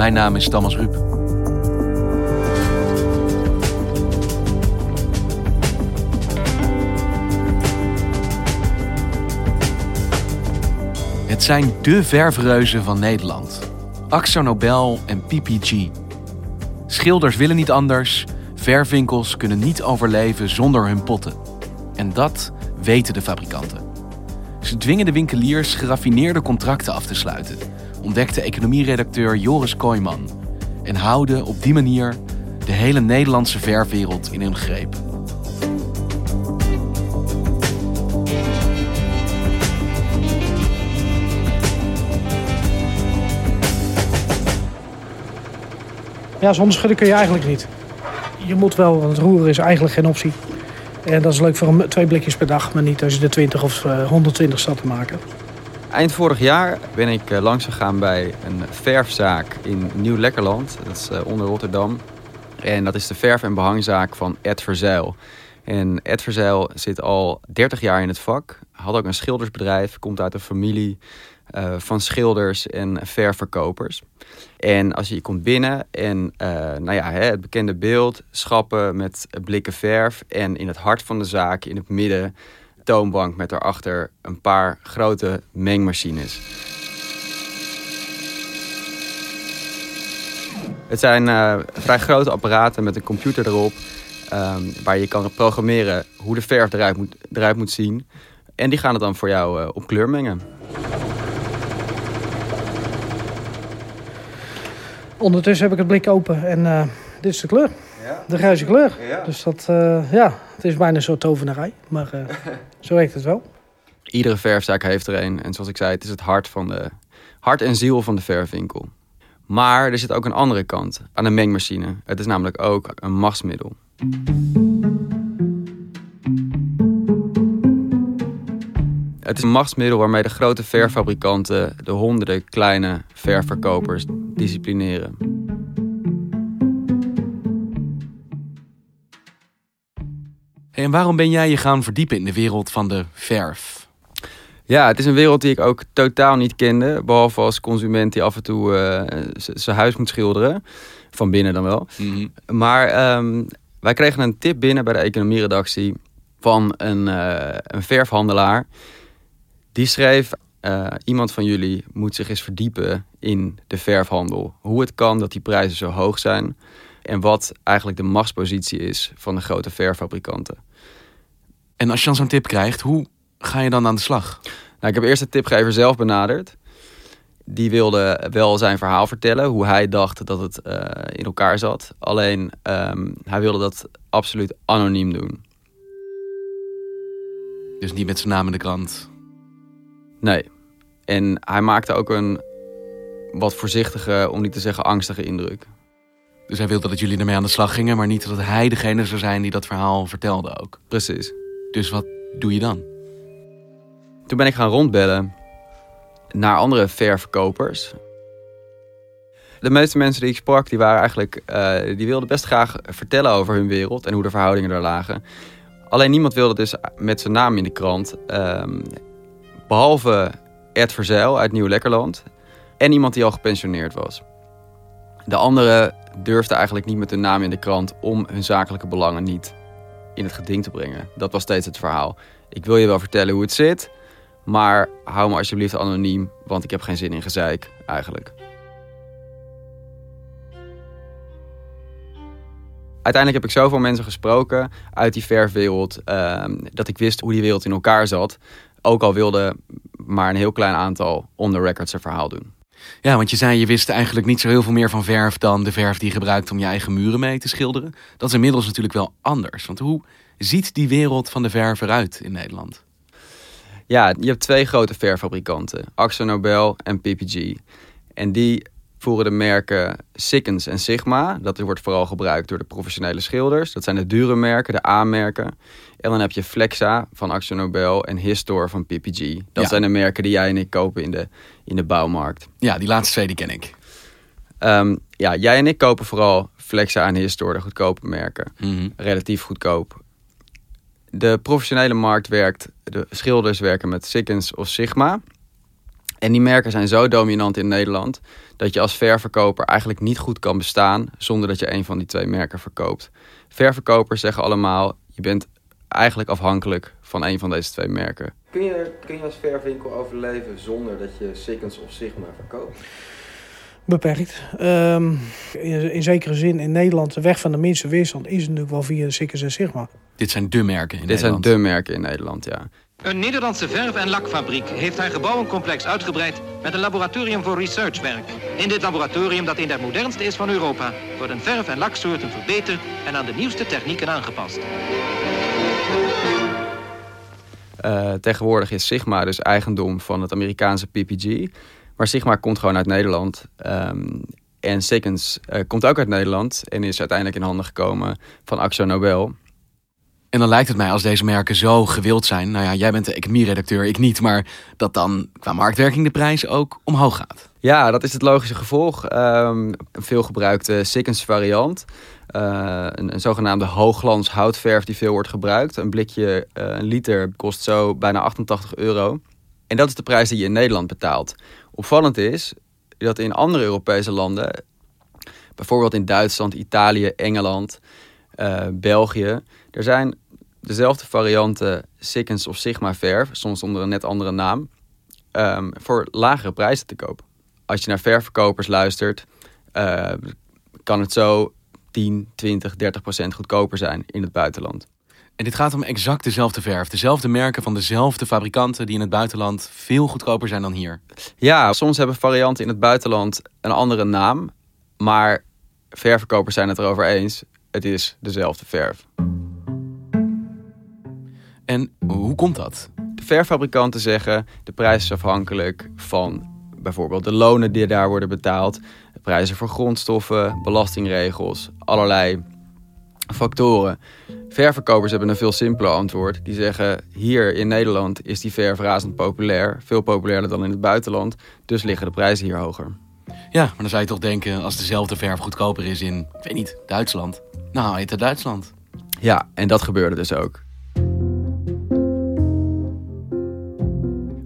Mijn naam is Thomas Rup. Het zijn de verfreuzen van Nederland. Axo Nobel en PPG. Schilders willen niet anders. Verfwinkels kunnen niet overleven zonder hun potten. En dat weten de fabrikanten. Ze dwingen de winkeliers geraffineerde contracten af te sluiten, ontdekte economieredacteur Joris Kooijman. En houden op die manier de hele Nederlandse verfwereld in hun greep. Ja, zonder schudden kun je eigenlijk niet. Je moet wel, want roeren is eigenlijk geen optie. En dat is leuk voor twee blikjes per dag, maar niet als je er 20 of uh, 120 staat te maken. Eind vorig jaar ben ik uh, langs gegaan bij een verfzaak in Nieuw-Lekkerland. Dat is uh, onder Rotterdam. En dat is de verf- en behangzaak van Ed Verzeil. En Ed Verzeil zit al 30 jaar in het vak. Had ook een schildersbedrijf, komt uit een familie uh, van schilders en ververkopers. En als je komt binnen en nou ja, het bekende beeld, schappen met blikken verf. En in het hart van de zaak, in het midden, toonbank met daarachter een paar grote mengmachines. Het zijn uh, vrij grote apparaten met een computer erop. Um, waar je kan programmeren hoe de verf eruit moet, eruit moet zien. En die gaan het dan voor jou uh, op kleur mengen. Ondertussen heb ik het blik open en uh, dit is de kleur. Ja. De grijze kleur. Ja. Dus dat, uh, ja, het is bijna een soort tovenarij. Maar uh, zo werkt het wel. Iedere verfzaak heeft er een. En zoals ik zei, het is het hart, van de, hart en ziel van de verfwinkel. Maar er zit ook een andere kant aan de mengmachine. Het is namelijk ook een machtsmiddel. Het is een machtsmiddel waarmee de grote verfabrikanten de honderden kleine ververkopers disciplineren. En waarom ben jij je gaan verdiepen in de wereld van de verf? Ja, het is een wereld die ik ook totaal niet kende. Behalve als consument die af en toe uh, zijn huis moet schilderen. Van binnen dan wel. Mm -hmm. Maar um, wij kregen een tip binnen bij de economieredactie van een, uh, een verfhandelaar. Die schreef, uh, iemand van jullie moet zich eens verdiepen in de verfhandel. Hoe het kan dat die prijzen zo hoog zijn. En wat eigenlijk de machtspositie is van de grote verfabrikanten. En als je dan zo'n tip krijgt, hoe ga je dan aan de slag? Nou, ik heb eerst de tipgever zelf benaderd. Die wilde wel zijn verhaal vertellen, hoe hij dacht dat het uh, in elkaar zat. Alleen um, hij wilde dat absoluut anoniem doen. Dus niet met zijn naam in de krant? Nee. En hij maakte ook een wat voorzichtige, om niet te zeggen angstige indruk. Dus hij wilde dat jullie ermee aan de slag gingen, maar niet dat hij degene zou zijn die dat verhaal vertelde ook. Precies. Dus wat doe je dan? Toen ben ik gaan rondbellen naar andere ververkopers. De meeste mensen die ik sprak, die waren eigenlijk, uh, die wilden best graag vertellen over hun wereld en hoe de verhoudingen er lagen. Alleen niemand wilde dus met zijn naam in de krant. Um, behalve Ed Verzeil uit Nieuw-Lekkerland en iemand die al gepensioneerd was. De anderen durfden eigenlijk niet met hun naam in de krant om hun zakelijke belangen niet in het geding te brengen. Dat was steeds het verhaal. Ik wil je wel vertellen hoe het zit, maar hou me alsjeblieft anoniem, want ik heb geen zin in gezeik eigenlijk. uiteindelijk heb ik zoveel mensen gesproken uit die verfwereld... ehm, dat ik wist hoe die wereld in elkaar zat. Ook al wilde maar een heel klein aantal on the record zijn verhaal doen. Ja, want je zei je wist eigenlijk niet zo heel veel meer van verf dan de verf die je gebruikt om je eigen muren mee te schilderen. Dat is inmiddels natuurlijk wel anders. Want hoe ziet die wereld van de verf eruit in Nederland? Ja, je hebt twee grote verfabrikanten, Axo Nobel en PPG. En die voeren de merken Sikkens en Sigma. Dat wordt vooral gebruikt door de professionele schilders. Dat zijn de dure merken, de A-merken. En dan heb je Flexa van Axo Nobel en Histor van PPG. Dat Ja. zijn de merken die jij en ik kopen in de, in de bouwmarkt. Ja, die laatste twee die ken ik. Ehm, ja, jij en ik kopen vooral Flexa en Histor, de goedkope merken. Mhm. relatief goedkoop. De professionele markt werkt, de schilders werken met Sikkens of Sigma. En die merken zijn zo dominant in Nederland dat je als ververkoper eigenlijk niet goed kan bestaan zonder dat je een van die twee merken verkoopt. Ververkopers zeggen allemaal, je bent eigenlijk afhankelijk van een van deze twee merken. Kun je, kun je als verwinkel overleven zonder dat je Sikkens of Sigma verkoopt? Beperkt. Ehm, in, in zekere zin in Nederland, de weg van de minste weerstand is natuurlijk wel via de Sikkers en Sigma. Dit zijn de merken in Dit zijn Nederland. de merken in Nederland, ja. Een Nederlandse verf- en lakfabriek heeft haar gebouwencomplex uitgebreid met een laboratorium voor researchwerk. In dit laboratorium, dat een der modernste is van Europa, worden verf- en laksoorten verbeterd en aan de nieuwste technieken aangepast. Eh, tegenwoordig is Sigma dus eigendom van het Amerikaanse PPG. Maar Sigma komt gewoon uit Nederland. Ehm, en Sikkens eh, komt ook uit Nederland en is uiteindelijk in handen gekomen van Axo Nobel. En dan lijkt het mij als deze merken zo gewild zijn. Nou ja, jij bent de economie-redacteur, ik niet. Maar dat dan qua marktwerking de prijs ook omhoog gaat. Ja, dat is het logische gevolg. Ehm, een veelgebruikte Sikkens variant. Eh, een, zogenaamde hoogglans houtverf die veel wordt gebruikt. Een blikje, eh, een liter, kost zo bijna 88 euro. En dat is de prijs die je in Nederland betaalt. Opvallend is dat in andere Europese landen, bijvoorbeeld in Duitsland, Italië, Engeland, eh, België, er zijn dezelfde varianten Sikkens of Sigma verf, soms onder een net andere naam, ehm, voor lagere prijzen te kopen. Als je naar ververkopers luistert, kan het zo 10, 20, 30 procent goedkoper zijn in het buitenland. En dit gaat om exact dezelfde verf. Dezelfde merken van dezelfde fabrikanten die in het buitenland veel goedkoper zijn dan hier. Ja, soms hebben varianten in het buitenland een andere naam, maar ververkopers zijn het erover eens. Het is dezelfde verf. En hoe komt dat? De verfabrikanten zeggen de prijs is afhankelijk van bijvoorbeeld de lonen die daar worden betaald, de prijzen voor grondstoffen, belastingregels, allerlei factoren. Ververkopers hebben een veel simpeler antwoord. Die zeggen hier in Nederland is die verf razend populair, veel populairder dan in het buitenland, dus liggen de prijzen hier hoger. Ja, maar dan zou je toch denken als dezelfde verf goedkoper is in, ik weet niet, Duitsland. Nou, haal je het uit Duitsland. Ja, en dat gebeurde dus ook.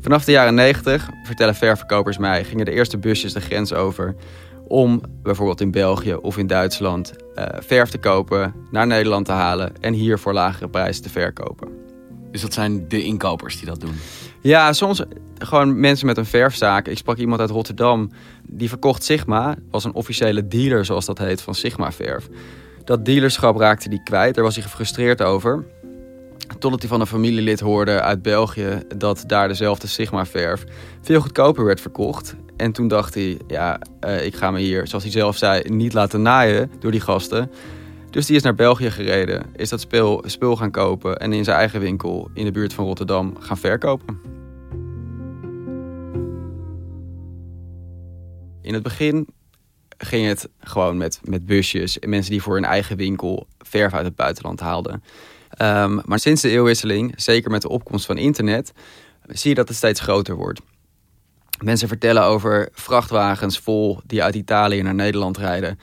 Vanaf de jaren 90, vertellen ververkopers mij, gingen de eerste busjes de grens over om bijvoorbeeld in België of in Duitsland eh, verf te kopen, naar Nederland te halen en hier voor lagere prijzen te verkopen. Dus dat zijn de inkopers die dat doen. Ja, soms gewoon mensen met een verfzaak. Ik sprak iemand uit Rotterdam, die verkocht Sigma, was een officiële dealer zoals dat heet van Sigma verf. Dat dealerschap raakte hij kwijt, daar was hij gefrustreerd over. Totdat hij van een familielid hoorde uit België dat daar dezelfde Sigma-verf veel goedkoper werd verkocht. En toen dacht hij, ja, eh, ik ga me hier, zoals hij zelf zei, niet laten naaien door die gasten. Dus die is naar België gereden, is dat spul, spul gaan kopen en in zijn eigen winkel in de buurt van Rotterdam gaan verkopen. In het begin ging het gewoon met, met busjes en mensen die voor hun eigen winkel verf uit het buitenland haalden. Um, maar sinds de eeuwwisseling, zeker met de opkomst van internet, zie je dat het steeds groter wordt. Mensen vertellen over vrachtwagens vol die uit Italië naar Nederland rijden.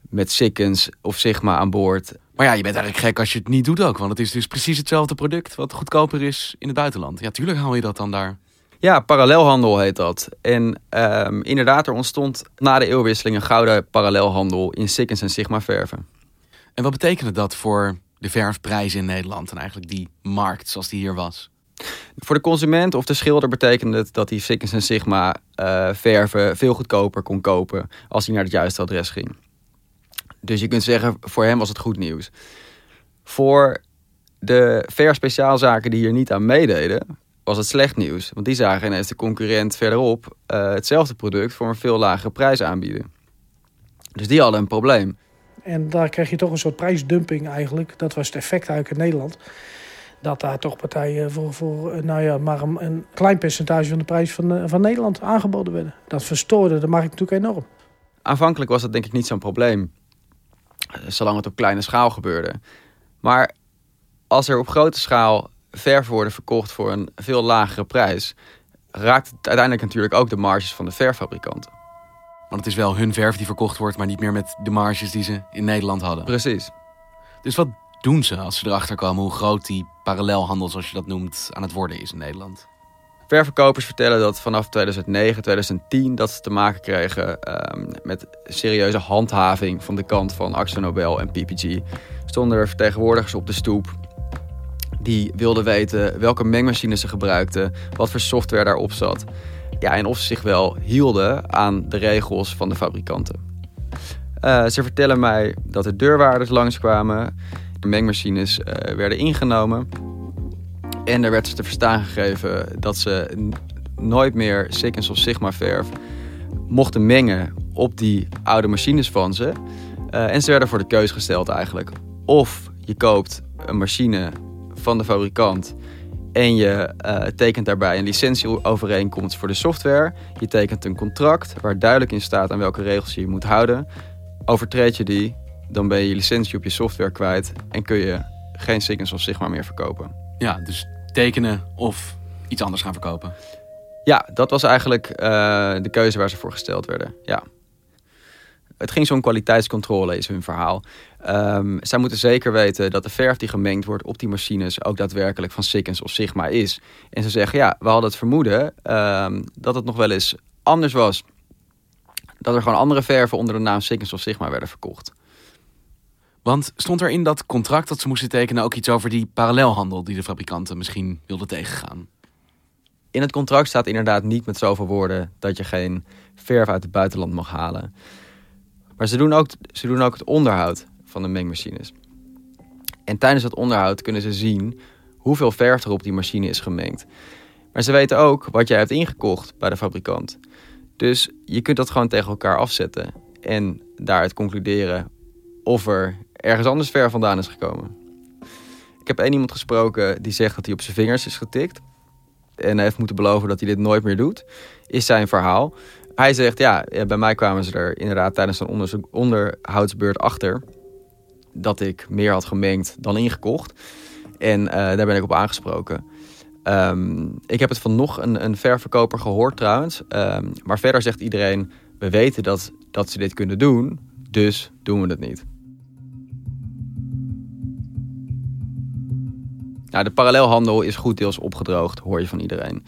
Met Sikkens of Sigma aan boord. Maar ja, je bent eigenlijk gek als je het niet doet ook. Want het is dus precies hetzelfde product wat goedkoper is in het buitenland. Ja, tuurlijk haal je dat dan daar. Ja, parallelhandel heet dat. En um, inderdaad, er ontstond na de eeuwwisseling een gouden parallelhandel in Sikkens en Sigma verven. En wat betekende dat voor de verfprijs in Nederland en eigenlijk die markt zoals die hier was? Voor de consument of de schilder betekende het dat hij Sikkens en Sigma uh, verven veel goedkoper kon kopen als hij naar het juiste adres ging. Dus je kunt zeggen, voor hem was het goed nieuws. Voor de ver speciaalzaken die hier niet aan meededen, was het slecht nieuws. Want die zagen ineens de concurrent verderop uh, hetzelfde product voor een veel lagere prijs aanbieden. Dus die hadden een probleem. En daar kreeg je toch een soort prijsdumping eigenlijk. Dat was het effect eigenlijk in Nederland. Dat daar toch partijen voor, voor eh, nou ja, maar een, een klein percentage van de prijs van, eh, van Nederland aangeboden werden. Dat verstoorde de markt natuurlijk enorm. Aanvankelijk was dat denk ik niet zo'n probleem. Zolang het op kleine schaal gebeurde. Maar als er op grote schaal verf worden verkocht voor een veel lagere prijs, raakt het uiteindelijk natuurlijk ook de marges van de verffabrikanten. Want het is wel hun verf die verkocht wordt, maar niet meer met de marges die ze in Nederland hadden. Precies. Dus wat doen ze als ze erachter komen hoe groot die parallelhandel, zoals je dat noemt, aan het worden is in Nederland? Ververkopers vertellen dat vanaf 2009, 2010 dat ze te maken kregen um, met serieuze handhaving van de kant van AxoNobel en PPG. Stonden er vertegenwoordigers op de stoep die wilden weten welke mengmachines ze gebruikten, wat voor software daarop zat. Ja, en of ze zich wel hielden aan de regels van de fabrikanten. Uh, ze vertellen mij dat de deurwaarders langskwamen, mengmachines uh, werden ingenomen. En er werd ze te verstaan gegeven dat ze nooit meer Sikkens of Sigma verf mochten mengen op die oude machines van ze. Uh, en ze werden voor de keus gesteld eigenlijk. Of je koopt een machine van de fabrikant. En je uh, tekent daarbij een licentieovereenkomst voor de software. Je tekent een contract waar duidelijk in staat aan welke regels je moet houden. Overtreed je die, dan ben je je licentie op je software kwijt en kun je geen Signals of Sigma meer verkopen. Ja, dus tekenen of iets anders gaan verkopen. Ja, dat was eigenlijk uh, de keuze waar ze voor gesteld werden. Ja. Het ging zo'n kwaliteitscontrole, is hun verhaal. Um, zij moeten zeker weten dat de verf die gemengd wordt op die machines ook daadwerkelijk van Sikkens of Sigma is. En ze zeggen, ja, we hadden het vermoeden um, dat het nog wel eens anders was. Dat er gewoon andere verven onder de naam Sikkens of Sigma werden verkocht. Want stond er in dat contract dat ze moesten tekenen ook iets over die parallelhandel die de fabrikanten misschien wilden tegengaan? In het contract staat inderdaad niet met zoveel woorden dat je geen verf uit het buitenland mag halen. Maar ze doen ook, ze doen ook het onderhoud van de mengmachines. En tijdens het onderhoud kunnen ze zien hoeveel verf er op die machine is gemengd. Maar ze weten ook wat jij hebt ingekocht bij de fabrikant. Dus je kunt dat gewoon tegen elkaar afzetten en daaruit concluderen of er ergens anders ver vandaan is gekomen. Ik heb één iemand gesproken die zegt dat hij op zijn vingers is getikt. En heeft moeten beloven dat hij dit nooit meer doet. Is zijn verhaal. Hij zegt, ja, bij mij kwamen ze er inderdaad tijdens een onderhoudsbeurt achter dat ik meer had gemengd dan ingekocht. En uh, daar ben ik op aangesproken. Um, ik heb het van nog een, een ververkoper gehoord trouwens. Um, maar verder zegt iedereen, we weten dat, dat ze dit kunnen doen, dus doen we het niet. Nou, de parallelhandel is goed deels opgedroogd, hoor je van iedereen.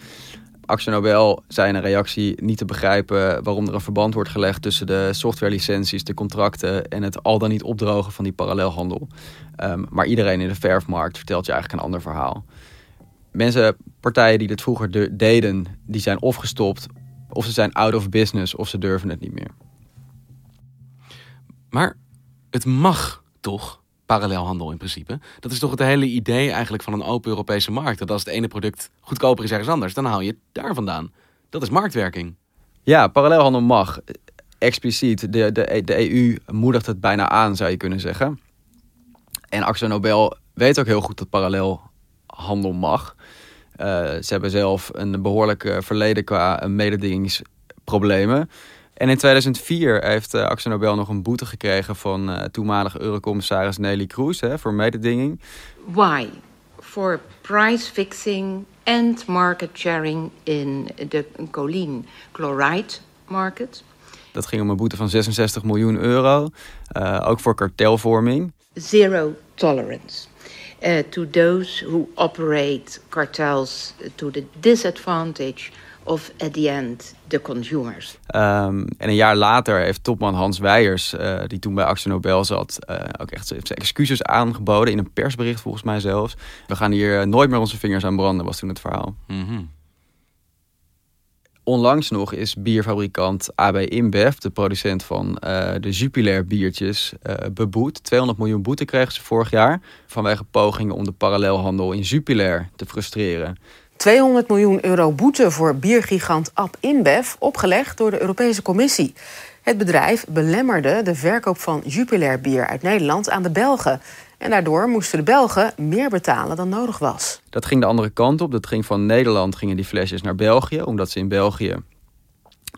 Axel Nobel zei een reactie niet te begrijpen waarom er een verband wordt gelegd tussen de softwarelicenties, de contracten en het al dan niet opdrogen van die parallelhandel. Um, maar iedereen in de verfmarkt vertelt je eigenlijk een ander verhaal. Mensen, partijen die dit vroeger deden, die zijn of gestopt, of ze zijn out of business, of ze durven het niet meer. Maar het mag toch? Parallelhandel in principe. Dat is toch het hele idee eigenlijk van een open Europese markt. Dat als het ene product goedkoper is ergens anders, dan haal je het daar vandaan. Dat is marktwerking. Ja, parallelhandel mag. Expliciet. De, de, de EU moedigt het bijna aan, zou je kunnen zeggen. En Axel Nobel weet ook heel goed dat parallelhandel mag. Uh, ze hebben zelf een behoorlijk verleden qua mededingingsproblemen. En in 2004 heeft uh, Axel Nobel nog een boete gekregen van uh, toenmalige eurocommissaris Nelly Kroes hè, voor mededinging. Why? For price fixing and market sharing in the choline chloride market. Dat ging om een boete van 66 miljoen euro, uh, ook voor kartelvorming. Zero tolerance. Uh, to those who operate cartels to the disadvantage of at the end de consumers. Um, en een jaar later heeft topman Hans Weijers, uh, die toen bij Axel Nobel zat, uh, ook echt zijn excuses aangeboden in een persbericht volgens mij zelfs. We gaan hier nooit meer onze vingers aan branden, was toen het verhaal. Mm -hmm. onlangs nog is bierfabrikant AB InBev, de producent van uh, de Jupiler biertjes, uh, beboet. 200 miljoen boete kregen ze vorig jaar vanwege pogingen om de parallelhandel in Jupiler te frustreren. 200 miljoen euro boete voor biergigant AB InBev, opgelegd door de Europese Commissie. Het bedrijf belemmerde de verkoop van Jupiler bier uit Nederland aan de Belgen. En daardoor moesten de Belgen meer betalen dan nodig was. Dat ging de andere kant op. Dat ging van Nederland gingen die flesjes naar België, omdat ze in België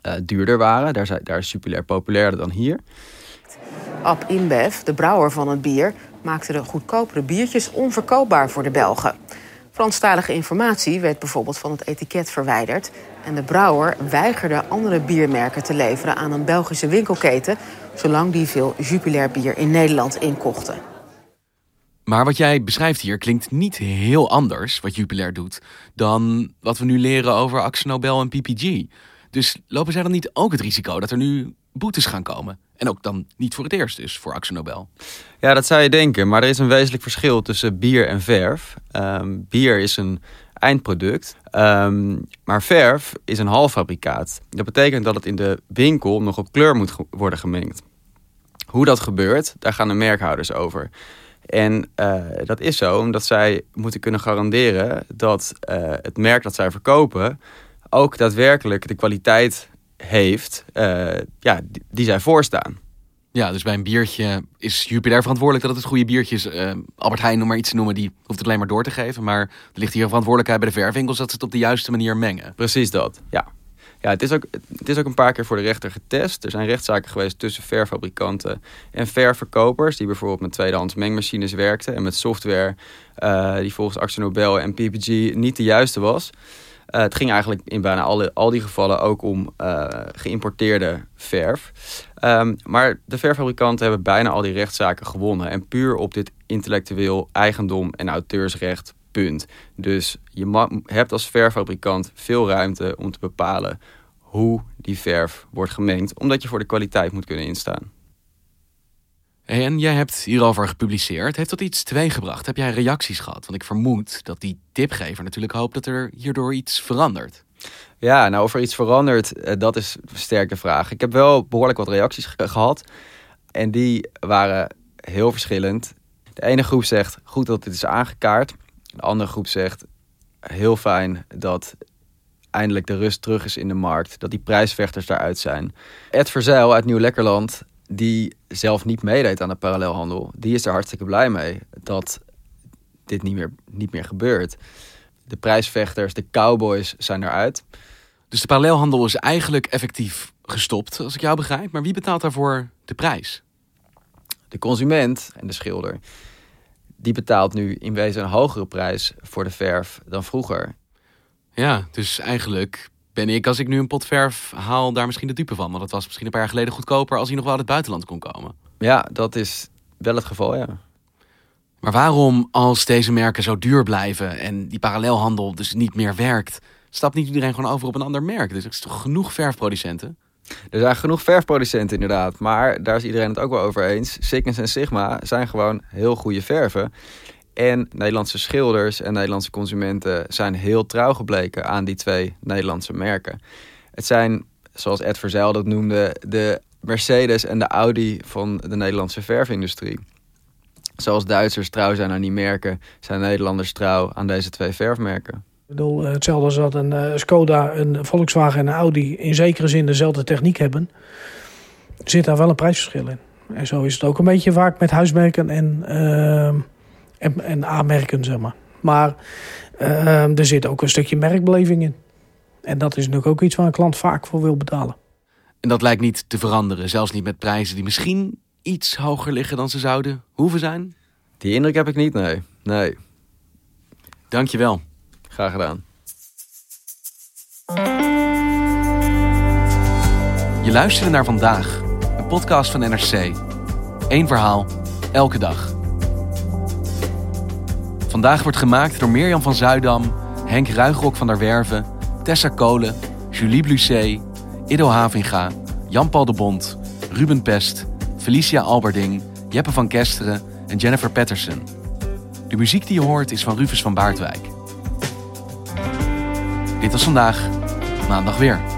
uh, duurder waren. Daar, is, daar is Jupiler populairder dan hier. Ab InBev, de brouwer van het bier, maakte de goedkopere biertjes onverkoopbaar voor de Belgen. Franstalige informatie werd bijvoorbeeld van het etiket verwijderd. En de brouwer weigerde andere biermerken te leveren aan een Belgische winkelketen, zolang die veel Jupiler bier in Nederland inkochten. Maar wat jij beschrijft hier klinkt niet heel anders, wat Jupiler doet, dan wat we nu leren over Axel Nobel en PPG. Dus lopen zij dan niet ook het risico dat er nu boetes gaan komen? En ook dan niet voor het eerst dus voor Axel Nobel. Ja, dat zou je denken. Maar er is een wezenlijk verschil tussen bier en verf. Um, bier is een eindproduct. Um, maar verf is een halffabrikaat. Dat betekent dat het in de winkel nog op kleur moet worden gemengd. Hoe dat gebeurt, daar gaan de merkhouders over. En uh, dat is zo omdat zij moeten kunnen garanderen dat uh, het merk dat zij verkopen ook daadwerkelijk de kwaliteit heeft uh, ja, die, die, zij voorstaan. Ja, dus bij een biertje is Jupiler verantwoordelijk dat het het goede biertje is. Albert Heijn, noem maar iets te noemen, die hoeft het alleen maar door te geven. Maar er ligt hier een verantwoordelijkheid bij de verwinkels dat ze het op de juiste manier mengen. Precies dat, ja. Ja, het is, ook, het is ook een paar keer voor de rechter getest. Er zijn rechtszaken geweest tussen verfabrikanten en ververkopers... die bijvoorbeeld met tweedehands mengmachines werkten... en met software uh, die volgens Axel Nobel en PPG niet de juiste was. Uh, het ging eigenlijk in bijna alle, al die gevallen ook om uh, geïmporteerde verf. Um, maar de verfabrikanten hebben bijna al die rechtszaken gewonnen. En puur op dit intellectueel eigendom en auteursrecht Punt. Dus je hebt als verfabrikant veel ruimte om te bepalen hoe die verf wordt gemengd, omdat je voor de kwaliteit moet kunnen instaan. En jij hebt hierover gepubliceerd. Heeft dat iets teweeggebracht? Heb jij reacties gehad? Want ik vermoed dat die tipgever natuurlijk hoopt dat er hierdoor iets verandert. Ja, nou of er iets verandert, eh, dat is een sterke vraag. Ik heb wel behoorlijk wat reacties gehad. En die waren heel verschillend. De ene groep zegt, goed dat dit is aangekaart. De andere groep zegt, heel fijn dat eindelijk de rust terug is in de markt. Dat die prijsvechters daaruit zijn. Ed Verzeil uit Nieuw-Lekkerland, die zelf niet meedeed aan de parallelhandel. Die is er hartstikke blij mee dat dit niet meer, niet meer gebeurt. De prijsvechters, de cowboys zijn eruit. Dus de parallelhandel is eigenlijk effectief gestopt, als ik jou begrijp. Maar wie betaalt daarvoor de prijs? De consument en de schilder die betaalt nu in wezen een hogere prijs voor de verf dan vroeger. Ja, dus eigenlijk ben ik, als ik nu een pot verf haal, daar misschien de dupe van. Want dat was misschien een paar jaar geleden goedkoper als hij nog wel uit het buitenland kon komen. Ja, dat is wel het geval, ja. Maar waarom, als deze merken zo duur blijven en die parallelhandel dus niet meer werkt, stapt niet iedereen gewoon over op een ander merk? Dus er is toch genoeg verfproducenten? Er zijn genoeg verfproducenten inderdaad, maar daar is iedereen het ook wel over eens. Sikkens en Sigma zijn gewoon heel goede verven. En Nederlandse schilders en Nederlandse consumenten zijn heel trouw gebleken aan die twee Nederlandse merken. Het zijn, zoals Ed Verzeil dat noemde, de Mercedes en de Audi van de Nederlandse verfindustrie. Zoals Duitsers trouw zijn aan die merken, zijn Nederlanders trouw aan deze twee verfmerken. Ik bedoel, eh, hetzelfde als dat een uh, Skoda, een Volkswagen en een Audi in zekere zin dezelfde techniek hebben, zit daar wel een prijsverschil in. En zo is het ook een beetje vaak met huismerken en, uh, en, en A-merken, zeg maar. Maar er zit ook een stukje merkbeleving in. En dat is natuurlijk ook iets waar een klant vaak voor wil betalen. En dat lijkt niet te veranderen, zelfs niet met prijzen die misschien iets hoger liggen dan ze zouden hoeven zijn? Die indruk heb ik niet, nee. Nee. Dankjewel. Graag gedaan. Je luisterde naar vandaag, een podcast van NRC. Eén verhaal, elke dag. Vandaag wordt gemaakt door Mirjam van Zuidam, Henk Ruigrok van der Werven, Tessa Kolen, Julie Blusset, Ido Havinga, Jan-Paul de Bond, Ruben Pest, Felicia Alberding, Jeppe van Kesteren en Jennifer Patterson. De muziek die je hoort is van Rufus van Baardwijk. Dit was vandaag, maandag weer.